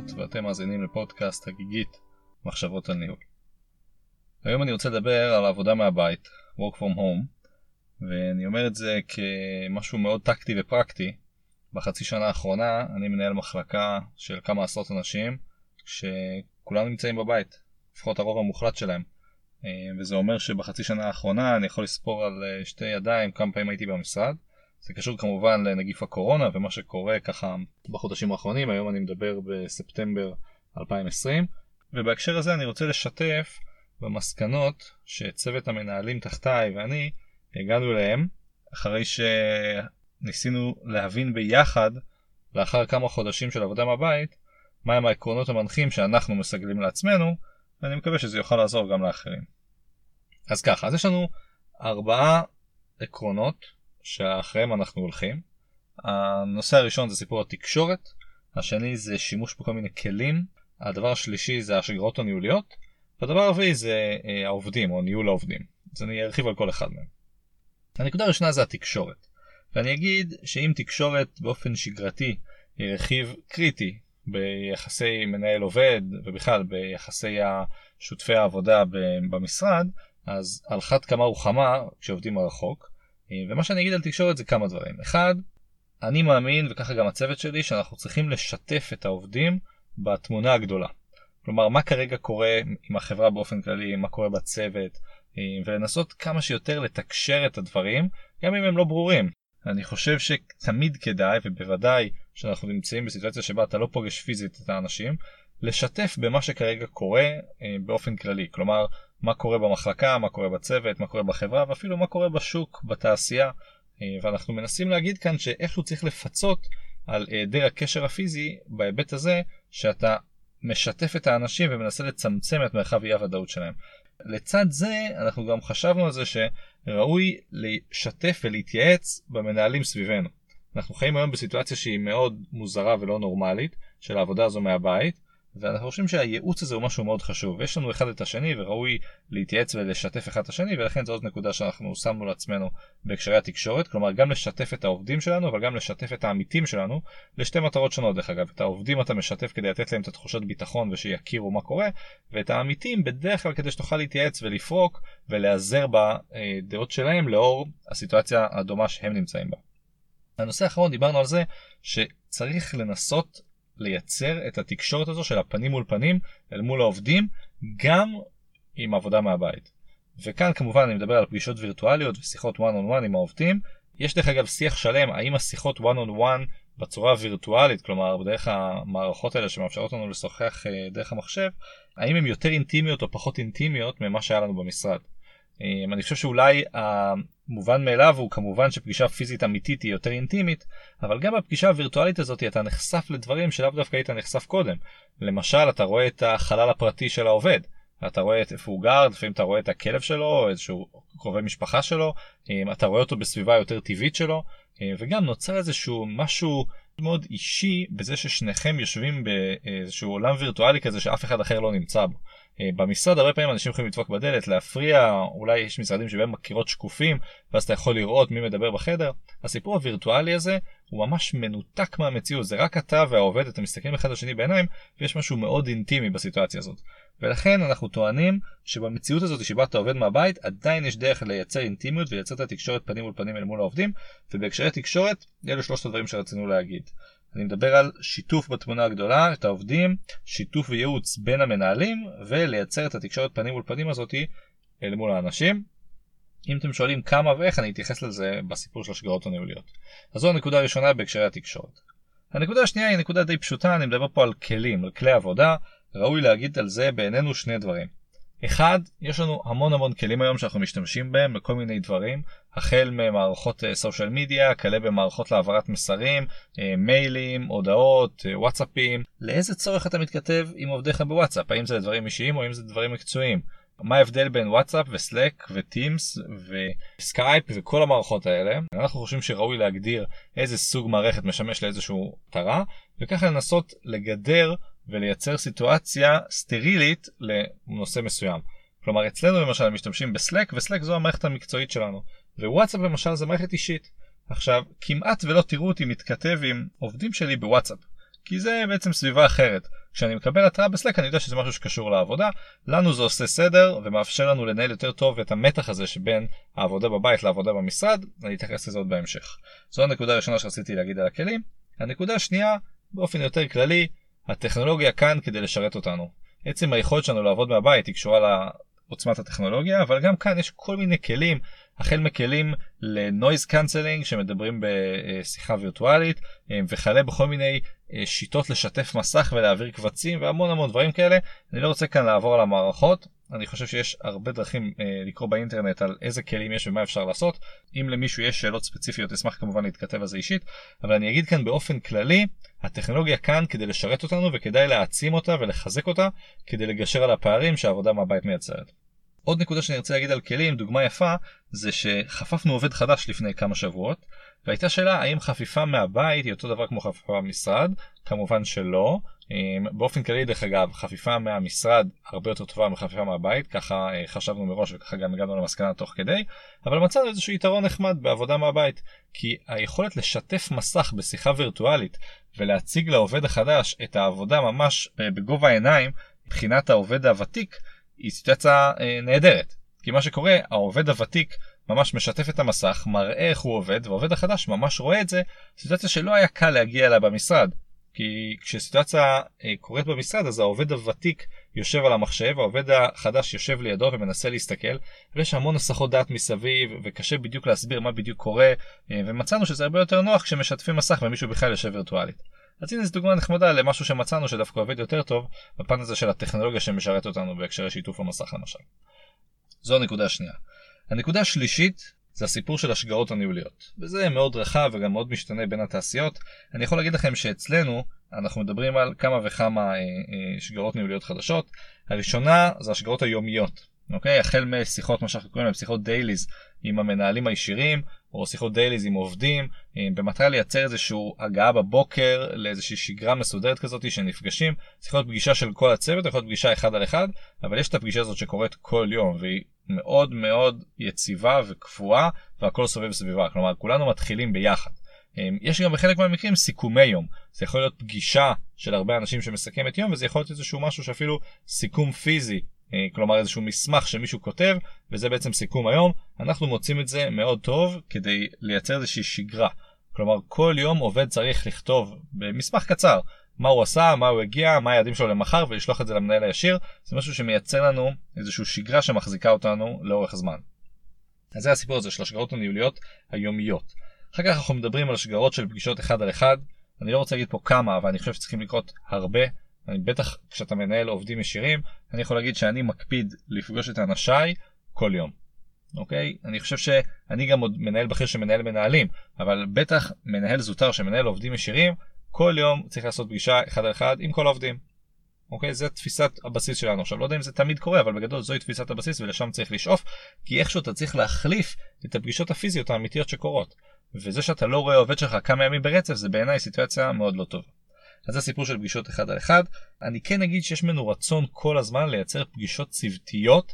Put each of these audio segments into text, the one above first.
גנות ואתם מאזינים לפודקאסט הגיגית מחשבות על ניהול. היום אני רוצה לדבר על עבודה מהבית, work from home, ואני אומר את זה כמשהו מאוד טקטי ופרקטי. בחצי שנה האחרונה אני מנהל מחלקה של כמה עשרות אנשים שכולם נמצאים בבית, לפחות הרוב המוחלט שלהם. וזה אומר שבחצי שנה האחרונה אני יכול לספור על שתי ידיים כמה פעמים הייתי במשרד. זה קשור כמובן לנגיף הקורונה ומה שקורה ככה בחודשים האחרונים, היום אני מדבר בספטמבר 2020, ובהקשר הזה אני רוצה לשתף במסקנות שצוות המנהלים תחתיי ואני הגענו אליהם אחרי שניסינו להבין ביחד לאחר כמה חודשים של עבודה מהבית מהם העקרונות המנחים שאנחנו מסגלים לעצמנו ואני מקווה שזה יוכל לעזור גם לאחרים. אז ככה, אז יש לנו ארבעה עקרונות שאחריהם אנחנו הולכים. הנושא הראשון זה סיפור התקשורת, השני זה שימוש בכל מיני כלים, הדבר השלישי זה השגרות הניהוליות, והדבר הרביעי זה אה, העובדים או ניהול העובדים. אז אני ארחיב על כל אחד מהם. הנקודה הראשונה זה התקשורת, ואני אגיד שאם תקשורת באופן שגרתי היא רכיב קריטי ביחסי מנהל עובד ובכלל ביחסי שותפי העבודה במשרד, אז על אחת כמה וכמה כשעובדים מרחוק. ומה שאני אגיד על תקשורת זה כמה דברים. אחד, אני מאמין, וככה גם הצוות שלי, שאנחנו צריכים לשתף את העובדים בתמונה הגדולה. כלומר, מה כרגע קורה עם החברה באופן כללי, מה קורה בצוות, ולנסות כמה שיותר לתקשר את הדברים, גם אם הם לא ברורים. אני חושב שתמיד כדאי, ובוודאי שאנחנו נמצאים בסיטואציה שבה אתה לא פוגש פיזית את האנשים, לשתף במה שכרגע קורה אה, באופן כללי. כלומר, מה קורה במחלקה, מה קורה בצוות, מה קורה בחברה, ואפילו מה קורה בשוק, בתעשייה. אה, ואנחנו מנסים להגיד כאן שאיכשהו צריך לפצות על היעדר הקשר הפיזי בהיבט הזה שאתה משתף את האנשים ומנסה לצמצם את מרחב אי הוודאות שלהם. לצד זה אנחנו גם חשבנו על זה שראוי לשתף ולהתייעץ במנהלים סביבנו. אנחנו חיים היום בסיטואציה שהיא מאוד מוזרה ולא נורמלית של העבודה הזו מהבית ואנחנו חושבים שהייעוץ הזה הוא משהו מאוד חשוב. יש לנו אחד את השני וראוי להתייעץ ולשתף אחד את השני ולכן זו עוד נקודה שאנחנו שמנו לעצמנו בהקשרי התקשורת. כלומר גם לשתף את העובדים שלנו אבל גם לשתף את העמיתים שלנו לשתי מטרות שונות דרך אגב. את העובדים אתה משתף כדי לתת להם את התחושת ביטחון ושיכירו מה קורה ואת העמיתים בדרך כלל כדי שתוכל להתייעץ ולפרוק ולהיעזר בדעות שלהם לאור הסיטואציה הדומה שהם נמצאים בה. הנושא האחרון דיברנו על זה שצריך לנסות לייצר את התקשורת הזו של הפנים מול פנים אל מול העובדים גם עם עבודה מהבית. וכאן כמובן אני מדבר על פגישות וירטואליות ושיחות one on one עם העובדים. יש דרך אגב שיח שלם האם השיחות one on one בצורה וירטואלית, כלומר בדרך המערכות האלה שמאפשרות לנו לשוחח אה, דרך המחשב, האם הן יותר אינטימיות או פחות אינטימיות ממה שהיה לנו במשרד. אה, אני חושב שאולי המובן מאליו הוא כמובן שפגישה פיזית אמיתית היא יותר אינטימית, אבל גם בפגישה הווירטואלית הזאת אתה נחשף לדברים שלאו דווקא היית נחשף קודם. למשל, אתה רואה את החלל הפרטי של העובד. אתה רואה את איפה הוא גר, לפעמים אתה רואה את הכלב שלו, או איזשהו קרובי משפחה שלו, אה, אתה רואה אותו בסביבה יותר טבעית שלו, אה, וגם נוצר איזשהו משהו מאוד אישי בזה ששניכם יושבים באיזשהו עולם וירטואלי כזה שאף אחד אחר לא נמצא בו. אה, במשרד הרבה פעמים אנשים יכולים לדפוק בדלת, להפריע, אולי יש משרדים שבהם מקירות שקופים, ואז אתה יכול לראות מי מדבר בחדר. הסיפור הווירטואלי הזה הוא ממש מנותק מהמציאות, זה רק אתה והעובד, אתם מסתכלים אחד לשני בעיניים, ויש משהו מאוד אינטימי בסיטואציה הזאת. ולכן אנחנו טוענים שבמציאות הזאת שבה אתה עובד מהבית, עדיין יש דרך לייצר אינטימיות ולייצר את התקשורת פנים מול פנים אל מול העובדים, ובהקשרי תקשורת, אלו שלושת הדברים שרצינו להגיד. אני מדבר על שיתוף בתמונה הגדולה, את העובדים, שיתוף וייעוץ בין המנהלים, ולייצר את התקשורת פנים מול פנים הזאתי אל מול האנשים. אם אתם שואלים כמה ואיך, אני אתייחס לזה בסיפור של השגרות הניהוליות. אז זו הנקודה הראשונה בהקשרי התקשורת. הנקודה השנייה היא נקודה די פשוטה, אני מדבר פה על כלים, על כלי עבודה, ראוי להגיד על זה בעינינו שני דברים. אחד, יש לנו המון המון כלים היום שאנחנו משתמשים בהם לכל מיני דברים, החל ממערכות סושיאל מדיה, כאלה במערכות להעברת מסרים, אה, מיילים, הודעות, אה, וואטסאפים. לאיזה צורך אתה מתכתב עם עובדיך בוואטסאפ? האם זה דברים אישיים או האם זה דברים מקצועיים? מה ההבדל בין וואטסאפ ו Slack ו Teams ו Skype וכל המערכות האלה אנחנו חושבים שראוי להגדיר איזה סוג מערכת משמש לאיזשהו מטרה וככה לנסות לגדר ולייצר סיטואציה סטרילית לנושא מסוים. כלומר אצלנו למשל משתמשים ב Slack ו Slack זו המערכת המקצועית שלנו ווואטסאפ למשל זה מערכת אישית. עכשיו כמעט ולא תראו אותי מתכתב עם עובדים שלי בוואטסאפ כי זה בעצם סביבה אחרת. כשאני מקבל התראה בסלק אני יודע שזה משהו שקשור לעבודה, לנו זה עושה סדר ומאפשר לנו לנהל יותר טוב את המתח הזה שבין העבודה בבית לעבודה במשרד, אני אתייחס לזה עוד בהמשך. זו הנקודה הראשונה שרציתי להגיד על הכלים. הנקודה השנייה, באופן יותר כללי, הטכנולוגיה כאן כדי לשרת אותנו. עצם היכולת שלנו לעבוד מהבית היא קשורה לעוצמת הטכנולוגיה, אבל גם כאן יש כל מיני כלים, החל מכלים ל noise canceling שמדברים בשיחה וירטואלית, אה, וכלה בכל מיני אה, שיטות לשתף מסך ולהעביר קבצים והמון המון דברים כאלה. אני לא רוצה כאן לעבור על המערכות, אני חושב שיש הרבה דרכים אה, לקרוא באינטרנט על איזה כלים יש ומה אפשר לעשות. אם למישהו יש שאלות ספציפיות אשמח כמובן להתכתב על זה אישית, אבל אני אגיד כאן באופן כללי, הטכנולוגיה כאן כדי לשרת אותנו וכדאי להעצים אותה ולחזק אותה כדי לגשר על הפערים שהעבודה מהבית מייצרת. עוד נקודה שאני רוצה להגיד על כלים, דוגמה יפה, זה שחפפנו עובד חדש לפני כמה שבועות, והייתה שאלה האם חפיפה מהבית היא אותו דבר כמו חפיפה במשרד, כמובן שלא. באופן כללי דרך אגב חפיפה מהמשרד הרבה יותר טובה מחפיפה מהבית ככה אה, חשבנו מראש וככה גם הגענו למסקנה תוך כדי אבל מצאנו איזשהו יתרון נחמד בעבודה מהבית כי היכולת לשתף מסך בשיחה וירטואלית ולהציג לעובד החדש את העבודה ממש אה, בגובה העיניים מבחינת העובד הוותיק היא סיטואציה אה, נהדרת. כי מה שקורה, העובד הוותיק ממש משתף את המסך, מראה איך הוא עובד, והעובד החדש ממש רואה את זה, סיטואציה שלא היה קל להגיע אליה במשרד. כי כשסיטואציה אה, קורית במשרד אז העובד הוותיק יושב על המחשב, העובד החדש יושב לידו ומנסה להסתכל, ויש המון הסחות דעת מסביב, וקשה בדיוק להסביר מה בדיוק קורה, אה, ומצאנו שזה הרבה יותר נוח כשמשתפים מסך ומישהו בכלל יושב וירטואלית. אז הנה זו דוגמה נחמדה למשהו שמצאנו שדווקא עובד יותר טוב בפן הזה של הטכנולוגיה שמשרת אותנו בהקשרי שיתוף המסך למשל. זו הנקודה השנייה. הנקודה השלישית זה הסיפור של השגרות הניהוליות. וזה מאוד רחב וגם מאוד משתנה בין התעשיות. אני יכול להגיד לכם שאצלנו אנחנו מדברים על כמה וכמה אה, אה, שגרות ניהוליות חדשות. הראשונה זה השגרות היומיות. אוקיי? החל משיחות, מה שאנחנו קוראים להם שיחות דייליז עם המנהלים הישירים, או שיחות דייליז עם עובדים, אה, במטרה לייצר איזושהי הגעה בבוקר לאיזושהי שגרה מסודרת כזאת שנפגשים. צריכה להיות פגישה של כל הצוות, יכול להיות פגישה אחד על אחד, אבל יש את הפגישה הזאת שקורית כל יום, והיא מאוד מאוד יציבה וקבועה, והכל סובב סביבה. כלומר, כולנו מתחילים ביחד. אה, יש גם בחלק מהמקרים סיכומי יום. זה יכול להיות פגישה של הרבה אנשים שמסכמת יום, וזה יכול להיות איזשהו משהו שאפילו סיכום פיזי אה, כלומר איזשהו מסמך שמישהו כותב וזה בעצם סיכום היום אנחנו מוצאים את זה מאוד טוב כדי לייצר איזושהי שגרה כלומר כל יום עובד צריך לכתוב במסמך קצר מה הוא עשה מה הוא הגיע מה היעדים שלו למחר ולשלוח את זה למנהל הישיר זה משהו שמייצר לנו איזושהי שגרה שמחזיקה אותנו לאורך זמן. אז זה הסיפור הזה של השגרות הניהוליות היומיות. אחר כך אנחנו מדברים על שגרות של פגישות אחד על אחד אני לא רוצה להגיד פה כמה אבל אני חושב שצריכים לקרות הרבה אני בטח כשאתה מנהל עובדים ישירים, אני יכול להגיד שאני מקפיד לפגוש את אנשיי כל יום. אוקיי? אני חושב שאני גם עוד מנהל בכיר שמנהל מנהלים, אבל בטח מנהל זוטר שמנהל עובדים ישירים, כל יום צריך לעשות פגישה אחד על אחד עם כל העובדים. אוקיי? זה תפיסת הבסיס שלנו. עכשיו לא יודע אם זה תמיד קורה, אבל בגדול זוהי תפיסת הבסיס ולשם צריך לשאוף, כי איכשהו אתה צריך להחליף את הפגישות הפיזיות האמיתיות שקורות. וזה שאתה לא רואה עובד שלך כמה ימים ברצף זה בעיניי סיטואציה מאוד לא טובה. אז זה הסיפור של פגישות אחד על אחד. אני כן אגיד שיש ממנו רצון כל הזמן לייצר פגישות צוותיות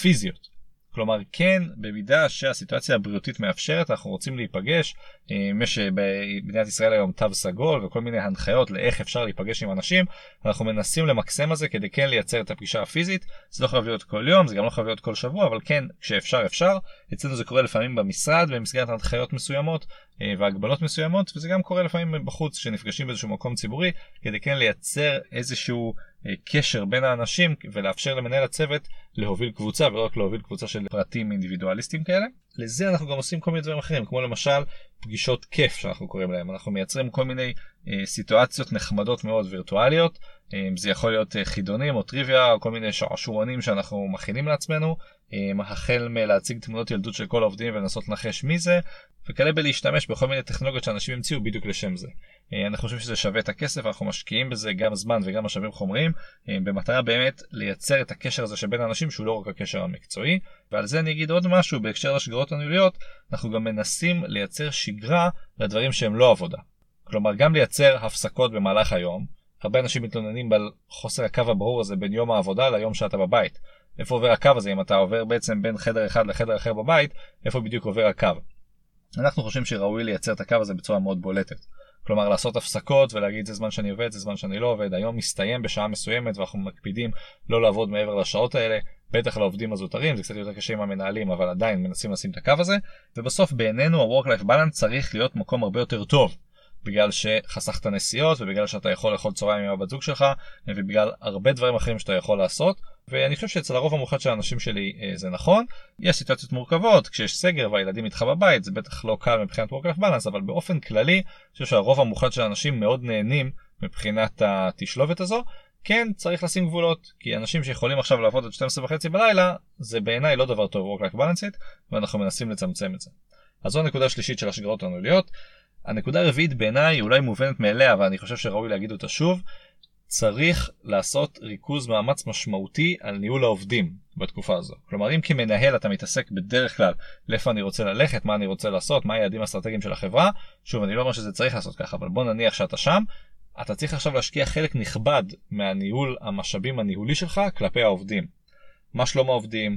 פיזיות. כלומר כן במידה שהסיטואציה הבריאותית מאפשרת אנחנו רוצים להיפגש יש במדינת ישראל היום תו סגול וכל מיני הנחיות לאיך אפשר להיפגש עם אנשים אנחנו מנסים למקסם את זה כדי כן לייצר את הפגישה הפיזית. זה לא חייב להיות כל יום זה גם לא חייב להיות כל שבוע אבל כן כשאפשר אפשר. אצלנו זה קורה לפעמים במשרד במסגרת הנחיות מסוימות אה, והגבלות מסוימות וזה גם קורה לפעמים בחוץ כשנפגשים באיזשהו מקום ציבורי כדי כן לייצר איזשהו אה, קשר בין האנשים ולאפשר למנהל הצוות להוביל קבוצה ולא רק להוביל קבוצה של פרטים אינדיבידואליסטים כאלה. לזה אנחנו גם עושים כל מיני דברים אחרים כמו למשל פגישות כיף שאנחנו קוראים להם אנחנו מייצרים כל מיני אה, סיטואציות נחמדות מאוד וירטואליות אה, זה יכול להיות אה, חידונים או טריוויה או כל מיני שעשועונים שאנחנו מכינים לעצמנו אה, החל מלהציג תמונות ילדות של כל העובדים ולנסות לנחש מי זה וכאלה בלהשתמש בכל מיני טכנולוגיות שאנשים המציאו בדיוק לשם זה. אה, אנחנו חושבים שזה שווה את הכסף אנחנו משקיעים בזה גם זמן וגם משאבים חומריים אה, במטרה באמת לייצר את הקשר הזה שבין אנשים שהוא לא רק הקשר המקצועי ועל זה אני אגיד עוד משהו בהקשר לשגרות הניהוליות אנחנו גם מנסים לייצר שגרה לדברים שהם לא עבודה. כלומר גם לייצר הפסקות במהלך היום הרבה אנשים מתלוננים על חוסר הקו הברור הזה בין יום העבודה ליום שאתה בבית. איפה עובר הקו הזה אם אתה עובר בעצם בין חדר אחד לחדר אחר בבית איפה בדיוק עובר הקו. אנחנו חושבים שראוי לייצר את הקו הזה בצורה מאוד בולטת. כלומר לעשות הפסקות ולהגיד זה זמן שאני עובד, זה זמן שאני לא עובד, היום מסתיים בשעה מסוימת ואנחנו מקפידים לא לעבוד מעבר לשעות האלה, בטח לעובדים הזוטרים, זה קצת יותר קשה עם המנהלים, אבל עדיין מנסים לשים את הקו הזה, ובסוף בעינינו ה-work-life balance צריך להיות מקום הרבה יותר טוב. בגלל שחסכת נסיעות ובגלל שאתה יכול לאכול צהריים עם הבת זוג שלך ובגלל הרבה דברים אחרים שאתה יכול לעשות ואני חושב שאצל הרוב המוחלט של האנשים שלי אה, זה נכון. יש סיטואציות מורכבות כשיש סגר והילדים איתך בבית זה בטח לא קל מבחינת work life balance אבל באופן כללי אני חושב שהרוב המוחלט של האנשים מאוד נהנים מבחינת התשלובת הזו. כן צריך לשים גבולות כי אנשים שיכולים עכשיו לעבוד עד 12 וחצי בלילה זה בעיניי לא דבר טוב work life balance ואנחנו מנסים לצמצם את זה. אז זו הנקודה השלישית של השגרות הנעוליות. הנקודה הרביעית בעיניי אולי מובנת מאליה אבל אני חושב שראוי להגיד אותה שוב. צריך לעשות ריכוז מאמץ משמעותי על ניהול העובדים בתקופה הזו. כלומר אם כמנהל אתה מתעסק בדרך כלל לאיפה אני רוצה ללכת, מה אני רוצה לעשות, מה היעדים האסטרטגיים של החברה, שוב אני לא אומר שזה צריך לעשות ככה אבל בוא נניח שאתה שם, אתה צריך עכשיו להשקיע חלק נכבד מהניהול המשאבים הניהולי שלך כלפי העובדים. מה שלום העובדים,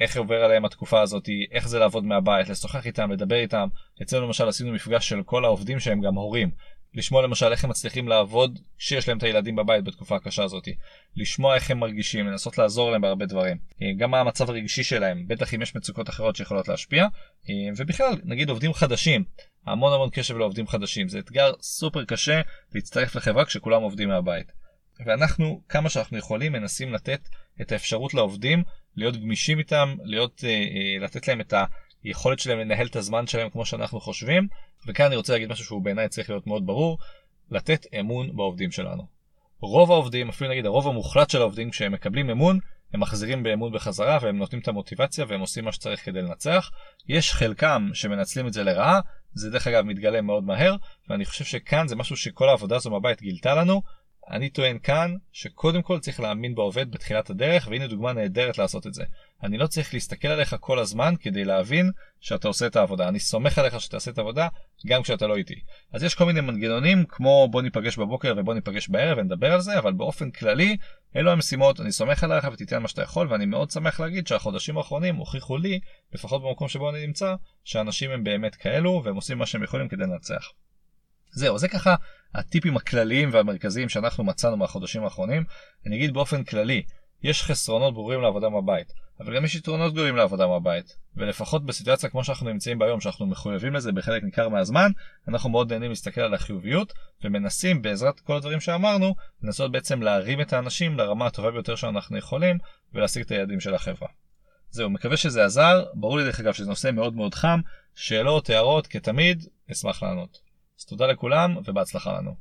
איך עובר עליהם התקופה הזאת, איך זה לעבוד מהבית, לשוחח איתם, לדבר איתם. אצלנו למשל עשינו מפגש של כל העובדים שהם גם הורים. לשמוע למשל איך הם מצליחים לעבוד כשיש להם את הילדים בבית בתקופה הקשה הזאת. לשמוע איך הם מרגישים, לנסות לעזור להם בהרבה דברים. גם מה המצב הרגשי שלהם, בטח אם יש מצוקות אחרות שיכולות להשפיע. ובכלל, נגיד עובדים חדשים, המון המון קשב לעובדים חדשים. זה אתגר סופר קשה להצטרף לחברה כשכולם עובדים מהבית. ואנחנו, כמה שאנחנו יכולים, מנסים לתת את האפשרות לעובדים להיות גמישים איתם, להיות, אה, אה, לתת להם את היכולת שלהם לנהל את הזמן שלהם כמו שאנחנו חושבים. וכאן אני רוצה להגיד משהו שהוא בעיניי צריך להיות מאוד ברור, לתת אמון בעובדים שלנו. רוב העובדים, אפילו נגיד הרוב המוחלט של העובדים, כשהם מקבלים אמון, הם מחזירים באמון בחזרה והם נותנים את המוטיבציה והם עושים מה שצריך כדי לנצח. יש חלקם שמנצלים את זה לרעה, זה דרך אגב מתגלה מאוד מהר, ואני חושב שכאן זה משהו שכל העבודה הזו מהבית גילתה לנו, אני טוען כאן שקודם כל צריך להאמין בעובד בתחילת הדרך והנה דוגמה נהדרת לעשות את זה. אני לא צריך להסתכל עליך כל הזמן כדי להבין שאתה עושה את העבודה. אני סומך עליך שתעשה את העבודה גם כשאתה לא איתי. אז יש כל מיני מנגנונים כמו בוא ניפגש בבוקר ובוא ניפגש בערב ונדבר על זה אבל באופן כללי אלו המשימות אני סומך עליך ותיתן מה שאתה יכול ואני מאוד שמח להגיד שהחודשים האחרונים הוכיחו לי לפחות במקום שבו אני נמצא שאנשים הם באמת כאלו והם עושים מה שהם יכולים כדי לנצח. זהו זה ככה הטיפים הכלליים והמרכזיים שאנחנו מצאנו מהחודשים האחרונים. אני אגיד באופן כללי, יש חסרונות ברורים לעבודה מהבית, אבל גם יש יתרונות גדולים לעבודה מהבית. ולפחות בסיטואציה כמו שאנחנו נמצאים ביום, שאנחנו מחויבים לזה בחלק ניכר מהזמן, אנחנו מאוד נהנים להסתכל על החיוביות, ומנסים בעזרת כל הדברים שאמרנו, לנסות בעצם להרים את האנשים לרמה הטובה ביותר שאנחנו יכולים, ולהשיג את היעדים של החברה. זהו, מקווה שזה עזר, ברור לי דרך אגב שזה נושא מאוד מאוד חם, שאלות, הערות, כתמיד, אשמח לענות. אז תודה לכולם ובהצלחה לנו.